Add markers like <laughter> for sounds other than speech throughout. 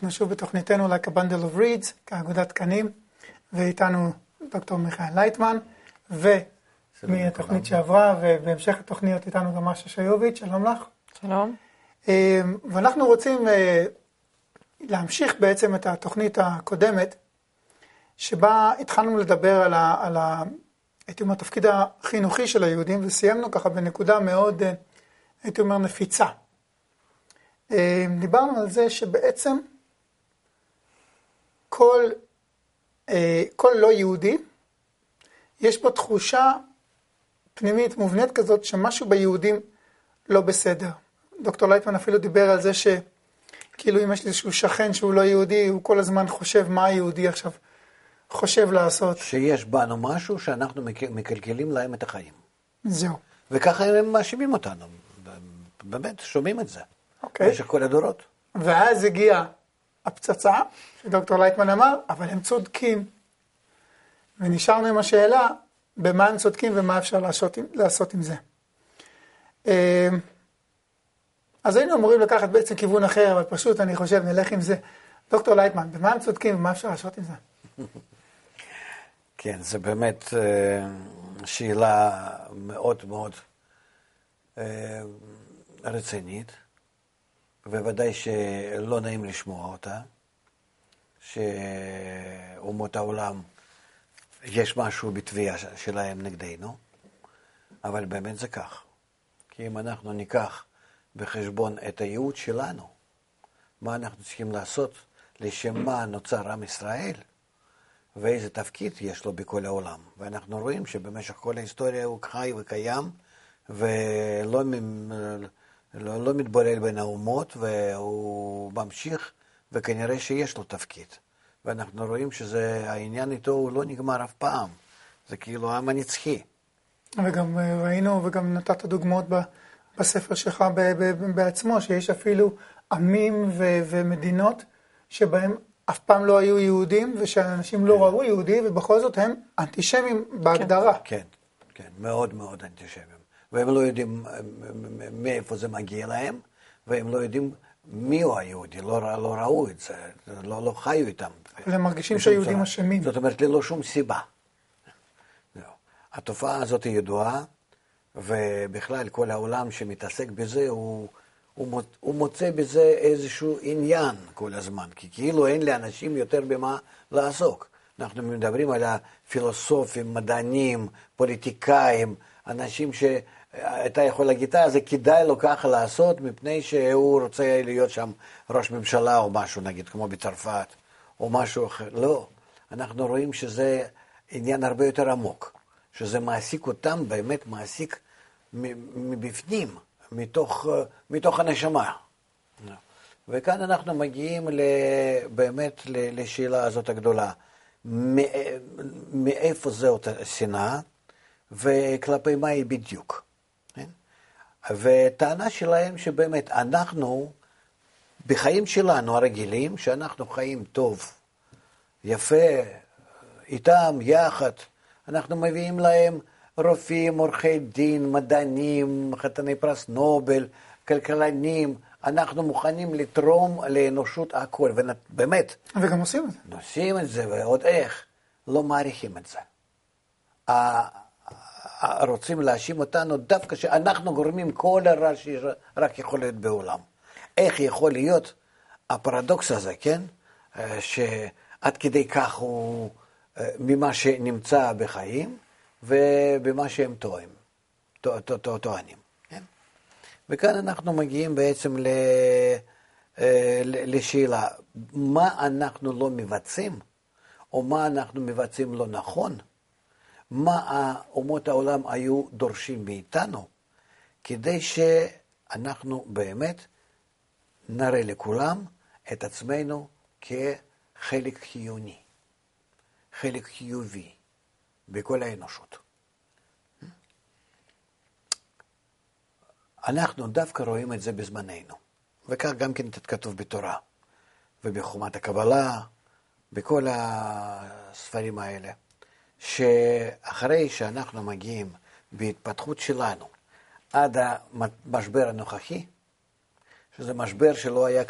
אנחנו שוב בתוכניתנו Like a Bundle of Reads, כאגודת תקנים, ואיתנו דוקטור מיכאל לייטמן, ומהתוכנית שעברה, ובהמשך התוכניות איתנו גם משה שיוביץ', שלום לך. שלום. ואנחנו רוצים להמשיך בעצם את התוכנית הקודמת, שבה התחלנו לדבר על, ה, על ה, הייתי אומר, התפקיד החינוכי של היהודים, וסיימנו ככה בנקודה מאוד, הייתי אומר, נפיצה. דיברנו על זה שבעצם כל, כל לא יהודי, יש בו תחושה פנימית מובנית כזאת שמשהו ביהודים לא בסדר. דוקטור לייטמן אפילו דיבר על זה שכאילו אם יש לי איזשהו שכן שהוא לא יהודי, הוא כל הזמן חושב מה היהודי עכשיו חושב לעשות. שיש בנו משהו שאנחנו מקלקלים להם את החיים. זהו. וככה הם מאשימים אותנו. באמת, שומעים את זה. אוקיי. במשך כל הדורות. ואז הגיעה הפצצה, שדוקטור לייטמן אמר, אבל הם צודקים. ונשארנו עם השאלה, במה הם צודקים ומה אפשר לעשות, לעשות עם זה. אז היינו אמורים לקחת בעצם כיוון אחר, אבל פשוט אני חושב, נלך עם זה. דוקטור לייטמן, במה הם צודקים ומה אפשר לעשות עם זה? כן, זה באמת שאלה מאוד מאוד רצינית. ובוודאי שלא נעים לשמוע אותה, שאומות העולם, יש משהו בתביעה שלהם נגדנו, אבל באמת זה כך. כי אם אנחנו ניקח בחשבון את הייעוד שלנו, מה אנחנו צריכים לעשות, לשם מה נוצר עם ישראל, ואיזה תפקיד יש לו בכל העולם. ואנחנו רואים שבמשך כל ההיסטוריה הוא חי וקיים, ולא לא, לא מתבולל בין האומות, והוא ממשיך, וכנראה שיש לו תפקיד. ואנחנו רואים שהעניין איתו הוא לא נגמר אף פעם. זה כאילו העם הנצחי. וגם ראינו, וגם נתת דוגמאות בספר שלך בעצמו, שיש אפילו עמים ו- ומדינות שבהם אף פעם לא היו יהודים, ושאנשים לא ראו יהודי, ובכל זאת הם אנטישמים בהגדרה. כן, כן, מאוד מאוד אנטישמים. והם לא יודעים מאיפה זה מגיע להם, והם לא יודעים מי הוא היהודי, לא, לא ראו את זה, לא, לא חיו איתם. אבל הם מרגישים שהיהודים אשמים. זאת אומרת, ללא שום סיבה. לא. התופעה הזאת היא ידועה, ובכלל כל העולם שמתעסק בזה, הוא, הוא, הוא מוצא בזה איזשהו עניין כל הזמן, כי כאילו אין לאנשים יותר במה לעסוק. אנחנו מדברים על הפילוסופים, מדענים, פוליטיקאים, אנשים ש... אתה יכול להגיד, אה, זה כדאי לו ככה לעשות, מפני שהוא רוצה להיות שם ראש ממשלה או משהו, נגיד, כמו בצרפת, או משהו אחר. לא, אנחנו רואים שזה עניין הרבה יותר עמוק, שזה מעסיק אותם, באמת מעסיק מבפנים, מתוך, מתוך הנשמה. וכאן אנחנו מגיעים באמת לשאלה הזאת הגדולה, מאיפה זה אותה שנאה וכלפי מה היא בדיוק. וטענה שלהם שבאמת אנחנו, בחיים שלנו הרגילים, שאנחנו חיים טוב, יפה, איתם, יחד, אנחנו מביאים להם רופאים, עורכי דין, מדענים, חתני פרס נובל, כלכלנים, אנחנו מוכנים לתרום לאנושות הכל, ובאמת. וגם עושים את זה. עושים את זה, ועוד איך. לא מעריכים את זה. רוצים להאשים אותנו דווקא שאנחנו גורמים כל הרע שרק יכול להיות בעולם. איך יכול להיות הפרדוקס הזה, כן? אה, שעד כדי כך הוא אה, ממה שנמצא בחיים ובמה שהם טועים, טוענים. כן? וכאן אנחנו מגיעים בעצם אה, לשאלה, מה אנחנו לא מבצעים, או מה אנחנו מבצעים לא נכון, מה אומות העולם היו דורשים מאיתנו, כדי שאנחנו באמת נראה לכולם את עצמנו כחלק חיוני, חלק חיובי בכל האנושות. אנחנו דווקא רואים את זה בזמננו, וכך גם כן כתוב בתורה, ובחומת הקבלה, בכל הספרים האלה. שאחרי שאנחנו מגיעים בהתפתחות שלנו עד המשבר הנוכחי, שזה משבר שלא היה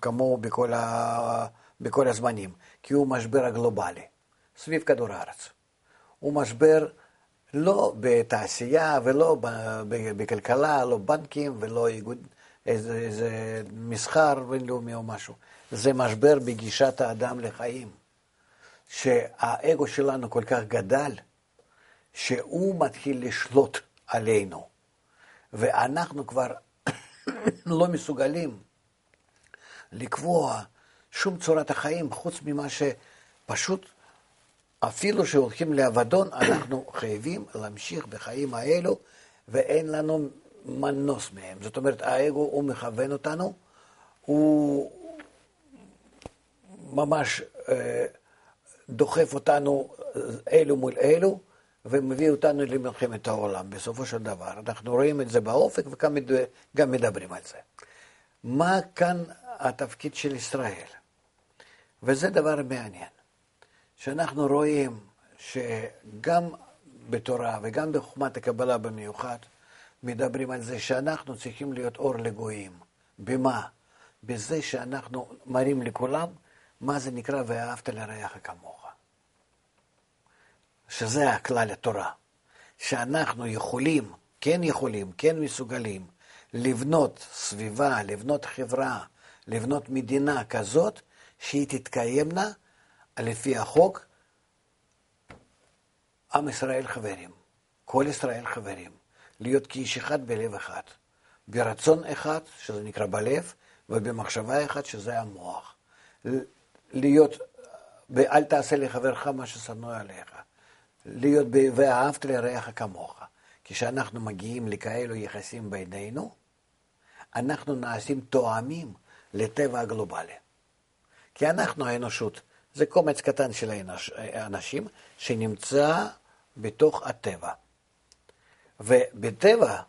כמוהו בכל, ה... בכל הזמנים, כי הוא משבר הגלובלי, סביב כדור הארץ. הוא משבר לא בתעשייה ולא בכלכלה, לא בנקים ולא איגוד, איזה, איזה מסחר בינלאומי או משהו. זה משבר בגישת האדם לחיים. שהאגו שלנו כל כך גדל, שהוא מתחיל לשלוט עלינו, ואנחנו כבר <coughs> לא מסוגלים לקבוע שום צורת החיים חוץ ממה שפשוט, אפילו שהולכים לאבדון, <coughs> אנחנו חייבים להמשיך בחיים האלו, ואין לנו מנוס מהם. זאת אומרת, האגו הוא מכוון אותנו, הוא ממש אה, דוחף אותנו אלו מול אלו, ומביא אותנו למלחמת העולם, בסופו של דבר. אנחנו רואים את זה באופק וגם מדברים על זה. מה כאן התפקיד של ישראל? וזה דבר מעניין, שאנחנו רואים שגם בתורה וגם בחוכמת הקבלה במיוחד, מדברים על זה שאנחנו צריכים להיות אור לגויים. במה? בזה שאנחנו מראים לכולם מה זה נקרא ואהבת לרעך כמוך. שזה הכלל התורה, שאנחנו יכולים, כן יכולים, כן מסוגלים, לבנות סביבה, לבנות חברה, לבנות מדינה כזאת, שהיא תתקיימנה לפי החוק, עם ישראל חברים, כל ישראל חברים, להיות כאיש אחד בלב אחד, ברצון אחד, שזה נקרא בלב, ובמחשבה אחת, שזה המוח. להיות, ואל תעשה לחברך מה ששנוא עליך. להיות. ואהבת לרעך כמוך. כשאנחנו מגיעים לכאלו יחסים בינינו, אנחנו נעשים תואמים לטבע הגלובלי. כי אנחנו האנושות, זה קומץ קטן של האנשים שנמצא בתוך הטבע. ובטבע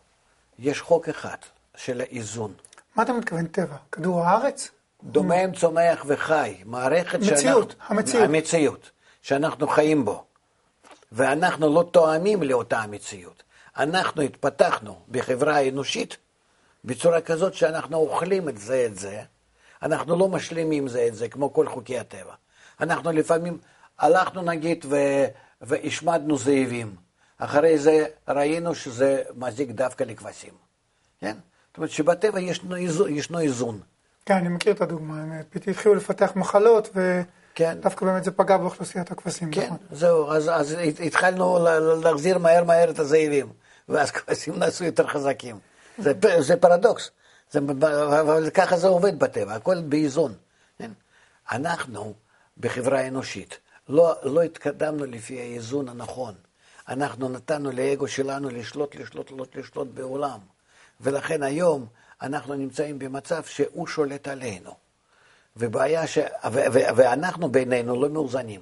יש חוק אחד של האיזון. מה אתה מתכוון טבע? כדור הארץ? דומם, צומח וחי, מערכת מציאות, שאנחנו... המציאות. המציאות, שאנחנו חיים בו. ואנחנו לא תואמים לאותה המציאות. אנחנו התפתחנו בחברה האנושית בצורה כזאת שאנחנו אוכלים את זה את זה, אנחנו לא משלימים זה את זה כמו כל חוקי הטבע. אנחנו לפעמים הלכנו נגיד ו... והשמדנו זאבים, אחרי זה ראינו שזה מזיק דווקא לכבשים, כן? זאת אומרת שבטבע ישנו. ישנו איזון. כן, אני מכיר את הדוגמה, הם התחילו לפתח מחלות. כן. דווקא באמת זה פגע באוכלוסיית הכבשים. כן, נכון. זהו, אז, התחלנו להחזיר מהר מהר את הזאבים, ואז <laughs> כבשים נעשו יותר חזקים. זה, פרדוקס, אבל ככה זה עובד בטבע, הכל באיזון. כן? אנחנו, בחברה האנושית, לא, לא התקדמנו לפי האיזון הנכון. אנחנו נתנו לאגו שלנו לשלוט, לשלוט, לשלוט, לשלוט בעולם. ולכן היום אנחנו נמצאים במצב שהוא שולט עלינו. ובעיה ש... ו... ו... ואנחנו בינינו לא מאוזנים.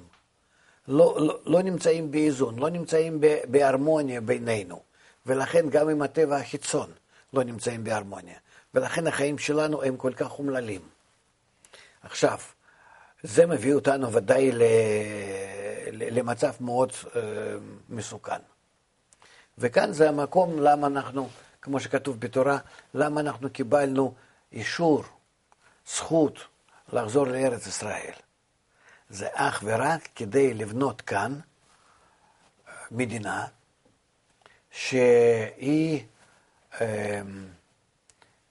לא, לא, לא נמצאים באיזון, לא נמצאים. בהרמוניה בינינו. ולכן גם עם הטבע החיצון לא נמצאים בהרמוניה. ולכן החיים שלנו הם כל כך אומללים. עכשיו, זה מביא אותנו ודאי ל... למצב מאוד uh, מסוכן. וכאן זה המקום למה אנחנו, כמו שכתוב בתורה, למה אנחנו קיבלנו אישור, זכות, לחזור לארץ ישראל. זה אך ורק כדי לבנות כאן מדינה שהיא אה,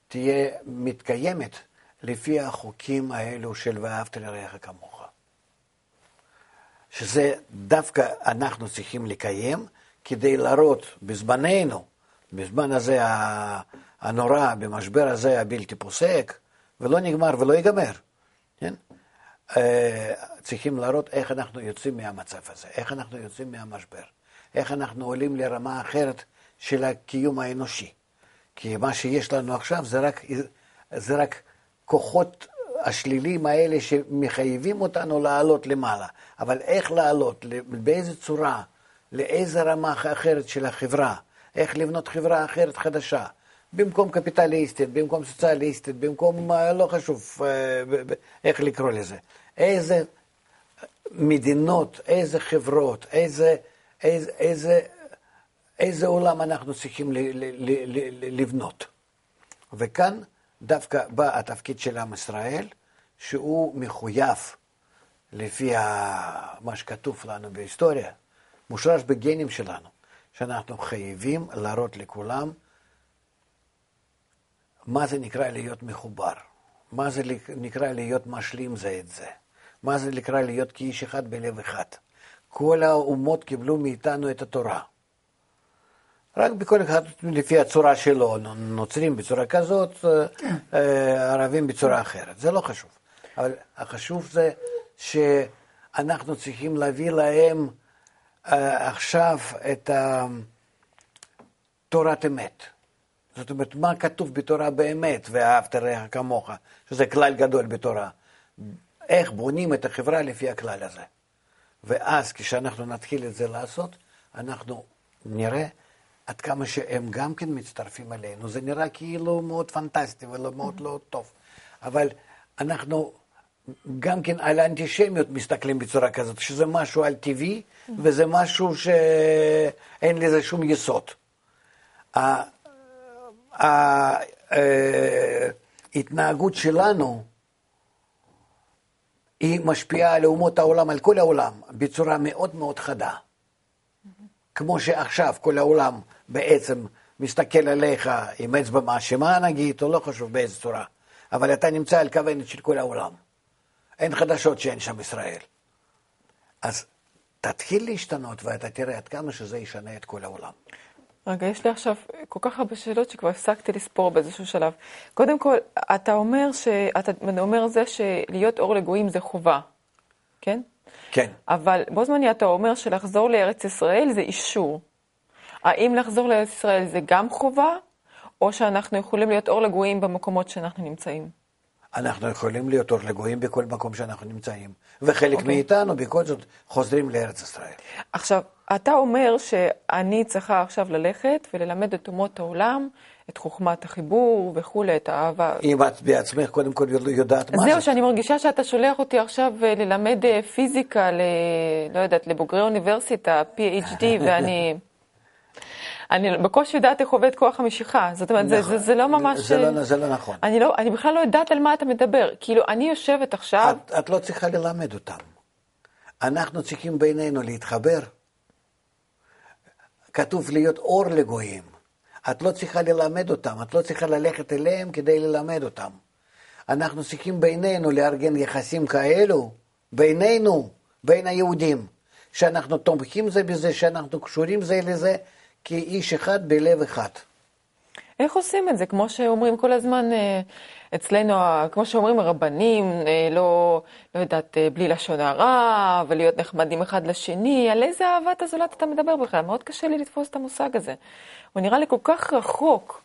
תהיה מתקיימת לפי החוקים האלו של ואהבת לרעך כמוך. שזה דווקא אנחנו צריכים לקיים כדי להראות בזמננו, בזמן הזה הנורא, במשבר הזה הבלתי פוסק, ולא נגמר ולא ייגמר. כן? אה, צריכים להראות איך אנחנו יוצאים מהמצב הזה, איך אנחנו יוצאים מהמשבר, איך אנחנו עולים לרמה אחרת של הקיום האנושי. כי מה שיש לנו עכשיו זה רק, זה רק כוחות השלילים האלה שמחייבים אותנו לעלות למעלה. אבל איך לעלות, באיזה צורה, לאיזה רמה אחרת של החברה, איך לבנות חברה אחרת חדשה. במקום קפיטליסטית, במקום סוציאליסטית, במקום, אה, לא חשוב אה, איך לקרוא לזה. איזה מדינות, איזה חברות, איזה, איזה, איזה, איזה עולם אנחנו צריכים ל, ל, ל, ל, לבנות. וכאן דווקא בא התפקיד של עם ישראל, שהוא מחויב, לפי מה שכתוב לנו בהיסטוריה, מושרש בגנים שלנו, שאנחנו חייבים להראות לכולם מה זה נקרא להיות מחובר, מה זה נקרא להיות משלים זה את זה, מה זה נקרא להיות כאיש אחד בלב אחד. כל האומות קיבלו מאיתנו את התורה. רק בכל אחד לפי הצורה שלו, נוצרים בצורה כזאת, כן. אה, ערבים בצורה אחרת, זה לא חשוב. אבל החשוב זה שאנחנו צריכים להביא להם אה, עכשיו את תורת אמת. זאת אומרת, מה כתוב בתורה באמת, ואהבת רעך כמוך, שזה כלל גדול בתורה. איך בונים את החברה לפי הכלל הזה. ואז כשאנחנו נתחיל את זה לעשות, אנחנו נראה עד כמה שהם גם כן מצטרפים אלינו. זה נראה כאילו מאוד פנטסטי ומאוד לא טוב. אבל אנחנו גם כן על האנטישמיות מסתכלים בצורה כזאת, שזה משהו על טבעי וזה משהו שאין לזה שום יסוד. ההתנהגות שלנו היא משפיעה על אומות העולם, על כל העולם, בצורה מאוד מאוד חדה. כמו שעכשיו כל העולם בעצם מסתכל עליך עם אצבע מאשימה נגיד, או לא חשוב באיזה צורה, אבל אתה נמצא על כוונת של כל העולם. אין חדשות שאין שם ישראל. אז תתחיל להשתנות ואתה תראה עד כמה שזה ישנה את כל העולם. רגע, יש לי עכשיו כל כך הרבה שאלות שכבר הפסקתי לספור באיזשהו שלב. קודם כל, אתה אומר, ש... אתה אומר זה שלהיות אור לגויים זה חובה, כן? כן. אבל בו זמני אתה אומר שלחזור לארץ ישראל זה אישור. האם לחזור לארץ ישראל זה גם חובה, או שאנחנו יכולים להיות אור לגויים במקומות שאנחנו נמצאים? אנחנו יכולים להיות אור לגויים בכל מקום שאנחנו נמצאים, וחלק okay. אוקיי. מאיתנו בכל זאת חוזרים לארץ ישראל. עכשיו, אתה אומר שאני צריכה עכשיו ללכת וללמד את אומות העולם את חוכמת החיבור וכולי, את האהבה. אם את בעצמך קודם כל יודעת מה זה. זהו, שאני מרגישה שאתה שולח אותי עכשיו אה, ללמד אה, פיזיקה, ל... לא יודעת, לבוגרי אוניברסיטה, <laughs> PhD, ואני... אני בקושי יודעת איך עובד כוח המשיכה. זאת אומרת, נכון. זה, זה, זה לא ממש... זה לא, זה לא נכון. אני, לא, אני בכלל לא יודעת על מה אתה מדבר. כאילו, אני יושבת עכשיו... את, את לא צריכה ללמד אותם. אנחנו צריכים בינינו להתחבר. כתוב להיות אור לגויים. את לא צריכה ללמד אותם, את לא צריכה ללכת אליהם כדי ללמד אותם. אנחנו צריכים בינינו לארגן יחסים כאלו, בינינו, בין היהודים, שאנחנו תומכים זה בזה, שאנחנו קשורים זה לזה, כאיש אחד בלב אחד. איך עושים את זה? כמו שאומרים כל הזמן אה, אצלנו, כמו שאומרים הרבנים, אה, לא, לא יודעת, אה, בלי לשון הרע, ולהיות נחמדים אחד לשני, על איזה אהבת הזולת אתה מדבר בכלל? מאוד קשה לי לתפוס את המושג הזה. הוא נראה לי כל כך רחוק.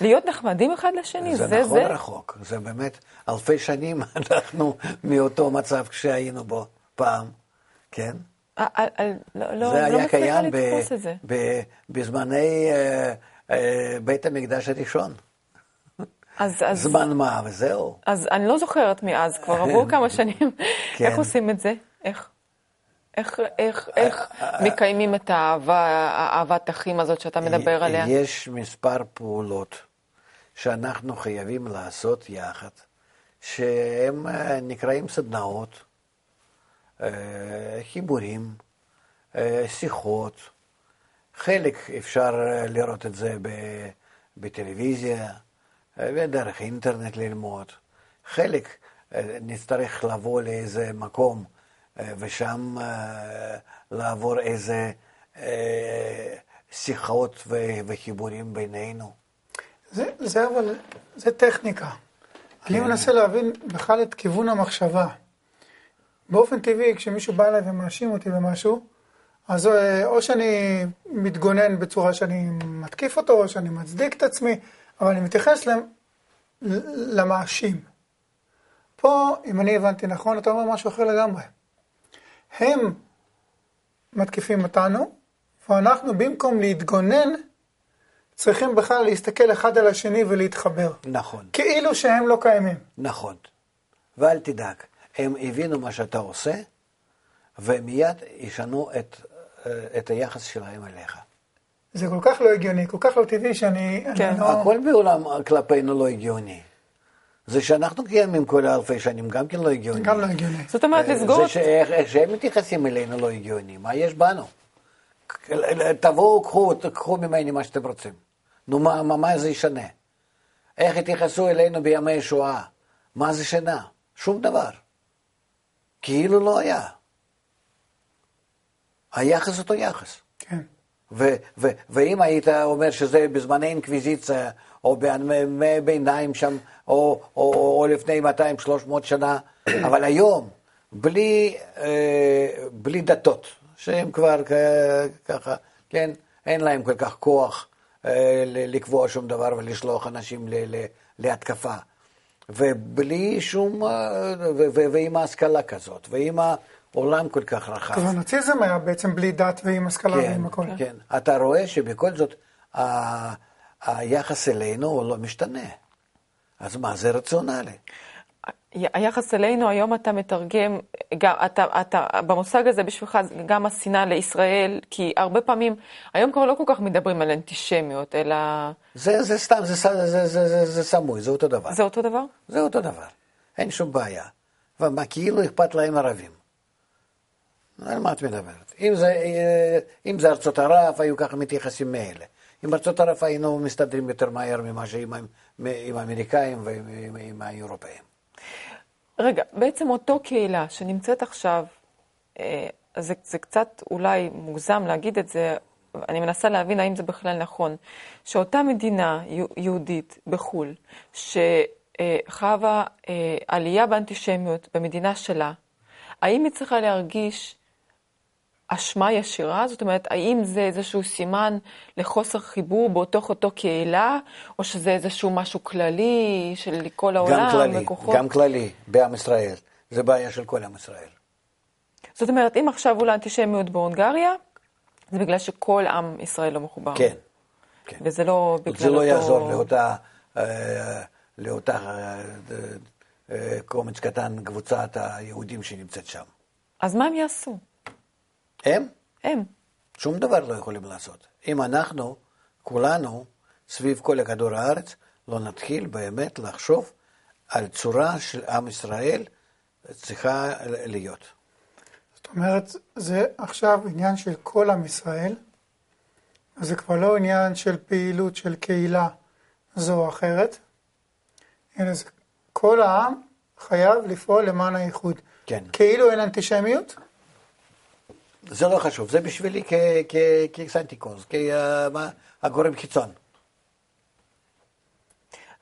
להיות נחמדים אחד לשני, זה זה. זה נכון זה? רחוק, זה באמת אלפי שנים <laughs> אנחנו מאותו מצב שהיינו בו פעם, כן? לא, לא, זה לא היה קיים בזמני בית המקדש הראשון. אז, אז, זמן מה, וזהו. אז אני לא זוכרת מאז, כבר עברו <laughs> כמה שנים. כן. איך עושים את זה? איך? איך, איך, איך מקיימים את האהבה, אהבת אחים הזאת שאתה מדבר עליה? יש מספר פעולות שאנחנו חייבים לעשות יחד, שהם נקראים סדנאות. אה, חיבורים, אה, שיחות. חלק אפשר אה, לראות את זה בטלוויזיה ודרך אינטרנט ללמוד. חלק נצטרך לבוא לאיזה מקום ושם לעבור איזה שיחות וחיבורים בינינו. זה, זה אבל, זה טכניקה. כן. אני מנסה להבין בכלל את כיוון המחשבה. באופן טבעי, כשמישהו בא אליי ומאשים אותי במשהו, אז אה, או שאני מתגונן בצורה שאני מתקיף אותו, או שאני מצדיק את עצמי, אבל אני מתייחס למאשים. פה, אם אני הבנתי נכון, אתה אומר משהו אחר לגמרי. הם מתקיפים אותנו, ואנחנו במקום להתגונן, צריכים בכלל להסתכל אחד על השני ולהתחבר. נכון. כאילו שהם לא קיימים. נכון. ואל תדאג. הם הבינו מה שאתה עושה, ומיד ישנו את, אה, את היחס שלהם אליך. זה כל כך לא הגיוני, כל כך לא טבעי שאני... כן. לא... הכל בעולם כלפינו לא הגיוני. זה שאנחנו קיימים כל אלפי שנים, גם כן לא הגיוני. גם לא הגיוני. זאת אומרת, אה, לסגור... זה שאיך איך שהם מתייחסים אלינו לא הגיוני, מה יש בנו? תבואו, קחו, קחו ממני מה שאתם רוצים. נו, מה, מה, מה זה ישנה? איך התייחסו אלינו בימי שואה? מה זה שינה? שום דבר. כאילו לא היה. היחס אותו יחס. כן. ו- ו- ואם היית אומר שזה בזמני אינקוויזיציה, או בימי ביניים שם, או, או, או לפני 200-300 שנה, <coughs> אבל היום, בלי, אה, בלי דתות, שהם כבר ככה, כן, אין להם כל כך כוח אה, לקבוע שום דבר ולשלוח אנשים ל- ל- להתקפה. ובלי שום, אה, ו- ו- ועם ההשכלה כזאת, ועם העולם כל כך רחב. טוב, הנאציזם היה בעצם בלי דת ועם השכלה ועם הכל. כן, אתה רואה שבכל זאת ה- היחס אלינו הוא לא משתנה. אז מה, זה רציונלי. היחס אלינו, היום אתה מתרגם, גם, אתה, אתה, במושג הזה בשבילך זה גם השנאה לישראל, כי הרבה פעמים, היום כבר לא כל כך מדברים על אנטישמיות, אלא זה, זה סתם, זה, ס- זה, זה, זה, זה סמוי, זה אותו דבר. זה אותו דבר? זה אותו דבר. אין שום בעיה. ומה, כאילו אכפת להם ערבים. על מה את מדברת? אם זה, אה, אם זה ארצות ערב, היו ככה מתייחסים מאלה. עם ארצות ערב היינו מסתדרים יותר מהר ממה שעם עם האמריקאים ועם עם, עם האירופאים. רגע, בעצם אותו קהילה שנמצאת עכשיו, אה, זה, זה קצת אולי מוגזם להגיד את זה, אני מנסה להבין האם זה בכלל נכון, שאותה מדינה יהו- יהודית בחו"ל, שחווה אה, עלייה באנטישמיות במדינה שלה, האם היא צריכה להרגיש אשמה ישירה? זאת אומרת, האם זה איזשהו סימן לחוסר חיבור בתוך אותו קהילה, או שזה איזשהו משהו כללי של כל העולם גם כללי, וכוחות? גם כללי, בעם ישראל. זה בעיה של כל עם ישראל. זאת אומרת, אם עכשיו עולה אנטישמיות בהונגריה, זה בגלל שכל עם ישראל לא מחובר. כן, כן. וזה לא בגלל זה לא אותו... יעזור לאותה, אה, לאותה אה, אה, קומץ קטן, קבוצת היהודים שנמצאת שם. אז מה הם יעשו? הם? הם. שום דבר לא יכולים לעשות. אם אנחנו, כולנו, סביב כל כדור הארץ, לא נתחיל באמת לחשוב על צורה של עם ישראל צריכה להיות. זאת אומרת, זה עכשיו עניין של כל עם ישראל, זה כבר לא עניין של פעילות של קהילה זו או אחרת, אלא זה כל העם חייב לפעול למען האיחוד. כן. כאילו אין אנטישמיות, זה לא חשוב, זה בשבילי כ- כ- כסנטיקוס, כגורם חיצון.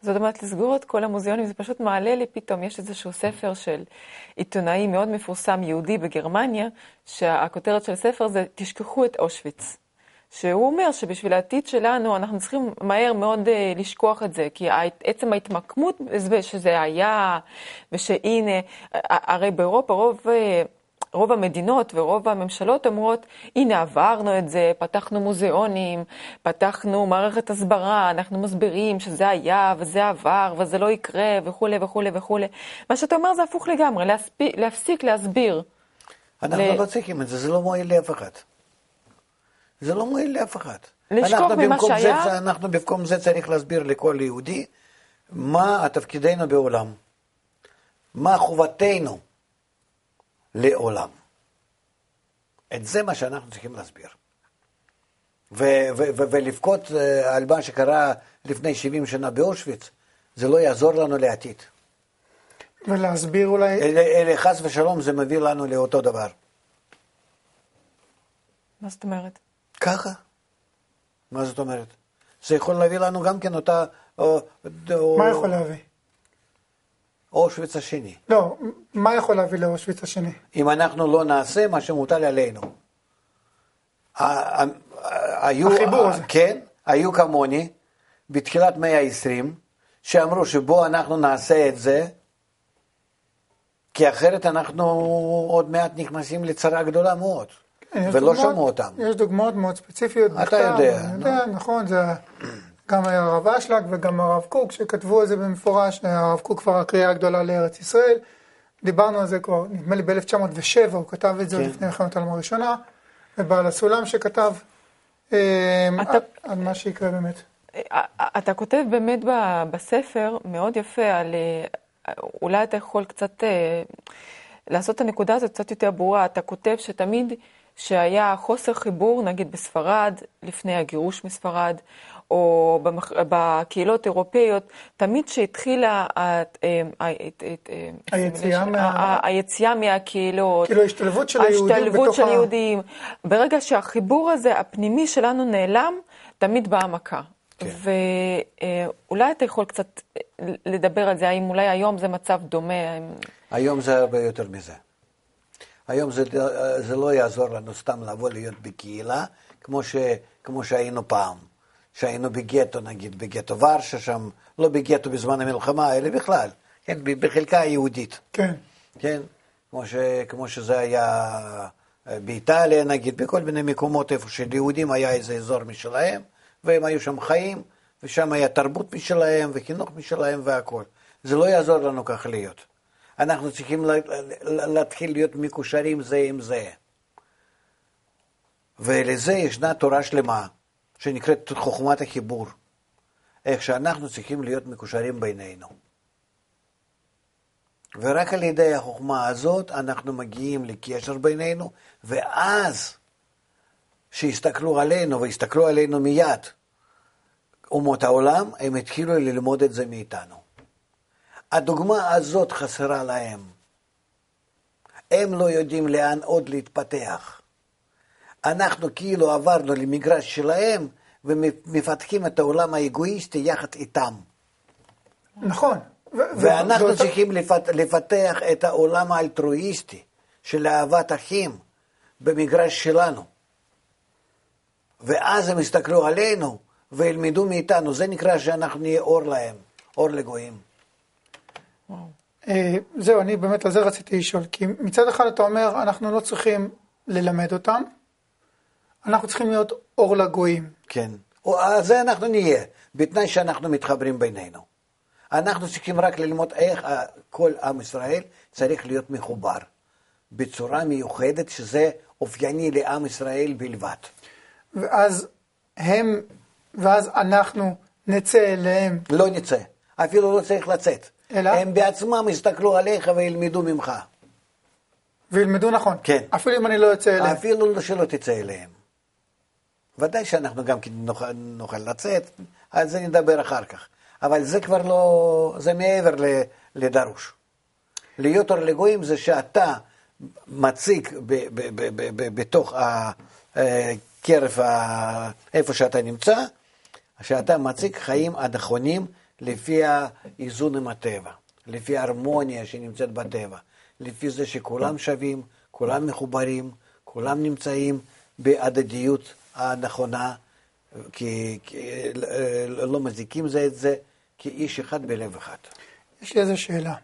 זאת אומרת, לסגור את כל המוזיאונים, זה פשוט מעלה לי פתאום, יש איזשהו ספר של עיתונאי מאוד מפורסם, יהודי בגרמניה, שהכותרת של הספר זה תשכחו את אושוויץ. שהוא אומר שבשביל העתיד שלנו אנחנו צריכים מהר מאוד uh, לשכוח את זה, כי עצם ההתמקמות שזה היה, ושהנה, הרי באירופה רוב, אה, רוב המדינות ורוב הממשלות אומרות, הנה עברנו את זה, פתחנו מוזיאונים, פתחנו מערכת הסברה, אנחנו מסבירים שזה היה וזה עבר וזה לא יקרה וכולי וכולי וכולי. מה שאתה אומר זה הפוך לגמרי, להספיק, להפסיק להסביר. אנחנו ל- לא צריכים את זה, זה לא מועיל לאף אחד. זה לא מועיל לאף אחד. לשכוח ממה שהיה? זה, אנחנו במקום זה צריך להסביר לכל יהודי מה תפקידנו בעולם, מה חובתנו לעולם. את זה מה שאנחנו צריכים להסביר. ו- ו- ו- ולבכות אה, על מה שקרה לפני 70 שנה באושוויץ, זה לא יעזור לנו לעתיד. ולהסביר אולי, אלה, אלה חס ושלום זה מביא לנו לאותו דבר. מה זאת אומרת? ככה. מה זאת אומרת? זה יכול להביא לנו גם כן אותה... או, או, מה יכול להביא? אושוויץ השני. לא, מה יכול להביא לאושוויץ השני? אם אנחנו לא נעשה מה שמוטל עלינו. היו, החיבור הזה. כן, היו כמוני בתחילת מאה ה-20, שאמרו שבוא אנחנו נעשה את זה, כי אחרת אנחנו עוד מעט נכנסים לצרה גדולה מאוד. כן, ולא שמעו אותם. יש דוגמאות מאוד ספציפיות. אתה בכתב, יודע, אני. יודע, נכון, זה גם היה הרב אשלג וגם הרב קוק שכתבו על זה במפורש, הרב קוק כבר הקריאה הגדולה לארץ ישראל. דיברנו על זה כבר, נדמה לי ב-1907, הוא כתב את זה כן. לפני מלחמת העולם הראשונה, ובעל הסולם שכתב אה, אתה- על- על מה שיקרה באמת. אתה כותב באמת בספר מאוד יפה על, אה, אולי אתה יכול קצת אה, לעשות את הנקודה הזאת קצת יותר ברורה. אתה כותב שתמיד שהיה חוסר חיבור, נגיד בספרד, לפני הגירוש מספרד, או. בקהילות אירופאיות, תמיד שהתחילה אה, היציאה מה... היציאה מהקהילות, כאילו ההשתלבות של היהודים בתוך ה- ברגע שהחיבור הזה, הפנימי שלנו נעלם, תמיד באה מכה. כן. ואולי אתה יכול קצת לדבר על זה, האם אולי היום זה מצב דומה? היום זה הרבה יותר מזה. היום זה, זה לא יעזור לנו סתם לבוא להיות בקהילה, כמו, ש, כמו שהיינו פעם. שהיינו בגטו, נגיד, בגטו ורשה שם, לא בגטו בזמן המלחמה, אלא בכלל, כן, בחלקה היהודית, כן. כן? כמו, ש, כמו שזה היה אה, באיטליה, נגיד, בכל מיני מקומות איפה שליהודים היה איזה אזור משלהם, והם היו שם חיים, ושם היה תרבות משלהם, וחינוך משלהם והכול. זה לא יעזור לנו כך להיות. אנחנו צריכים לה- לה- להתחיל להיות מקושרים זה עם זה. ולזה ישנה תורה שלמה, שנקראת חוכמת החיבור. איך שאנחנו צריכים להיות מקושרים בינינו. ורק על ידי החוכמה הזאת אנחנו מגיעים לקשר בינינו, ואז שיסתכלו עלינו, ויסתכלו עלינו מיד, אומות העולם, הם התחילו ללמוד את זה מאיתנו. הדוגמה הזאת חסרה להם. הם לא יודעים לאן עוד להתפתח. אנחנו כאילו עברנו למגרש שלהם ומפתחים את העולם האגואיסטי יחד איתם. נכון. ואנחנו באותה- צריכים לפת, לפתח את העולם האלטרואיסטי של אהבת אחים במגרש שלנו. ואז הם יסתכלו עלינו וילמדו מאיתנו. זה נקרא שאנחנו נהיה אור להם, אור לגויים. אה, זהו, אני באמת על זה רציתי לשאול, כי מצד אחד אתה אומר, אנחנו לא צריכים ללמד אותם, אנחנו צריכים להיות אור לגויים. כן. זה אנחנו נהיה, בתנאי שאנחנו מתחברים בינינו. אנחנו צריכים רק ללמוד איך כל עם ישראל צריך להיות מחובר, בצורה מיוחדת שזה אופייני לעם ישראל בלבד. ואז הם, ואז אנחנו נצא אליהם. לא נצא, אפילו לא צריך לצאת. אלא? הם בעצמם יסתכלו עליך וילמדו ממך, וילמדו נכון. כן. אפילו אם אני לא יוצא אליהם. אפילו שלא תצא אליהם. ודאי שאנחנו גם כן נוכל, נוכל לצאת, על זה נדבר אחר כך. אבל זה כבר לא, זה מעבר ל- לדרוש. להיות אור לגויים זה שאתה מציג ב, ב, ב, ב, ב, בתוך הקרב, ה- איפה שאתה נמצא, שאתה מציג חיים הנכונים לפי האיזון עם הטבע, לפי ההרמוניה שנמצאת בטבע, לפי זה שכולם שווים, כולם מחוברים, כולם נמצאים בהדדיות הנכונה, כי, כי אה, לא מזיקים זה את זה, כאיש אחד בלב אחד. יש לי איזו שאלה.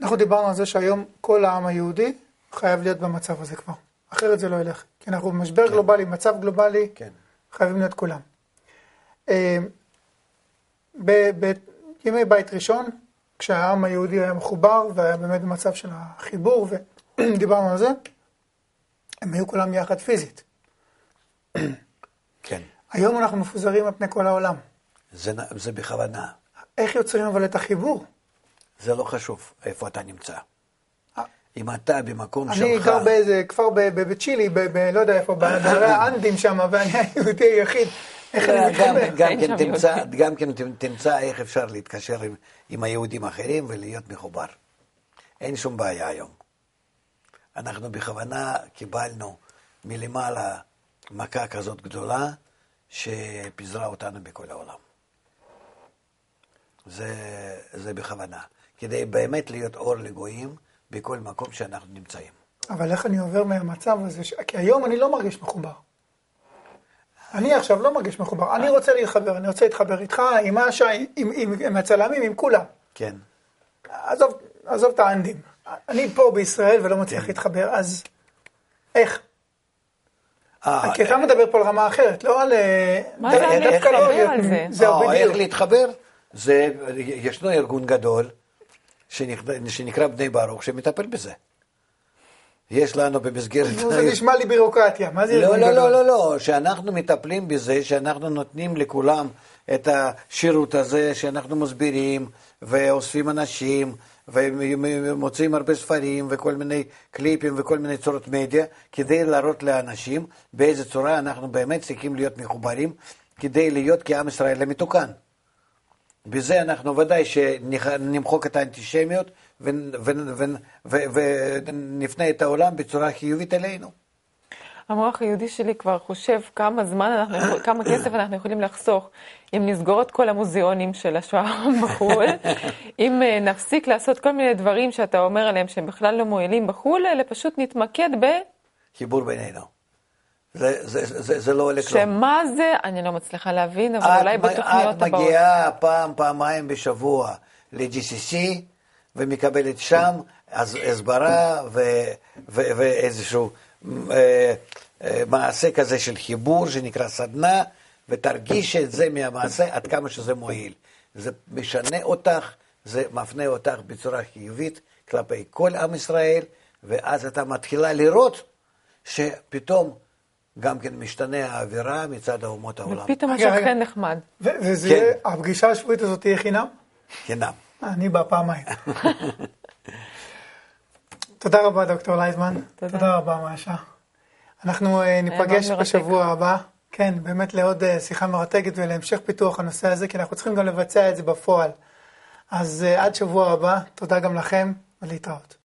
אנחנו דיברנו על זה שהיום כל העם היהודי חייב להיות במצב הזה כבר. אחרת זה לא ילך. כי אנחנו במשבר גלובלי, מצב גלובלי, כן. חייבים להיות כולם. אה, ב- בימי בית ראשון, כשהעם היהודי היה מחובר והיה באמת במצב של החיבור, ודיברנו על זה, הם היו כולם יחד פיזית. כן, היום אנחנו מפוזרים על פני כל העולם. זה, זה בכוונה. איך יוצרים אבל את החיבור? זה לא חשוב איפה אתה נמצא. אה. אם אתה במקום אני שלך... גר באיזה כפר ב- ב- בצ'ילי, ב- ב- לא יודע איפה, בערי האנדים שם, ואני <laughs> היהודי היחיד. איך אני גם, מתחבר? גם, כן תמצא. גם כן תמ- תמצא איך אפשר להתקשר עם, עם היהודים האחרים ולהיות מחובר. אין שום בעיה היום. אנחנו בכוונה קיבלנו מלמעלה מכה כזאת גדולה שפיזרה אותנו בכל העולם. זה, זה בכוונה, כדי באמת להיות אור לגויים בכל מקום שאנחנו נמצאים. אבל איך אני עובר מהמצב הזה, ש- כי היום אני לא מרגיש מחובר. אני עכשיו לא מרגיש מחובר, אני רוצה להתחבר, אני רוצה להתחבר איתך, עם אשה, עם, עם, עם הצלמים, עם כולם. כן. עזוב, עזוב את האנדים. אני פה בישראל ולא כן. מצליח להתחבר, אז איך? אה, כי אתה מדבר פה על רמה אחרת, לא על... אה, מה זה דווקא להתחבר לא על זה? זהו, אה, איך בדיוק. להתחבר? זה, ישנו ארגון גדול שנקרא, בני ברוך שמטפל בזה. יש לנו במסגרת... זה נשמע לי בירוקרטיה, מה זה לא, ארגון לא, גדול? לא, לא, לא, שאנחנו מטפלים בזה, שאנחנו נותנים לכולם את השירות הזה, שאנחנו מסבירים ואוספים אנשים ומוצאים הרבה ספרים וכל מיני קליפים וכל מיני צורות מדיה, כדי להראות לאנשים באיזה צורה אנחנו באמת צריכים להיות מחוברים, כדי להיות כעם ישראל המתוקן. בזה אנחנו ודאי שנמחוק את האנטישמיות ונפנה את העולם בצורה חיובית אלינו. המוח היהודי שלי כבר חושב כמה זמן אנחנו, כמה כסף אנחנו יכולים לחסוך אם נסגור את כל המוזיאונים של השואה בחו"ל, אם אה, נפסיק לעשות כל מיני דברים שאתה אומר עליהם שהם בכלל לא מועילים בחו"ל, אלא פשוט נתמקד ב... חיבור בינינו. זה, זה, זה, זה לא עולה כלום. שמה זה, אני לא מצליחה להבין, אבל את אולי בתוכניות את הבאות. מגיעה פעם, פעמיים בשבוע ל-GCC ומקבלת שם הסברה ואיזשהו מעשה כזה של חיבור שנקרא סדנה, ותרגיש את זה מהמעשה עד כמה שזה מועיל. זה משנה אותך, זה מפנה אותך בצורה חיובית כלפי כל עם ישראל, ואז אתה מתחילה לראות שפתאום גם כן משתנה האווירה מצד אומות העולם. ופתאום רגע. השכן נחמד. וזה כן. יהיה, הפגישה השבועית הזאת תהיה חינם? חינם. אני בא פעמיים. <laughs> תודה רבה, דוקטור לייזמן. תודה. תודה רבה, מאשה. אנחנו אה, ניפגש. בשבוע הבא. כן, באמת לעוד אה, שיחה מרתקת ולהמשך פיתוח הנושא הזה, כי אנחנו צריכים גם לבצע את זה בפועל. אז אה, עד שבוע הבא, תודה גם לכם, ולהתראות.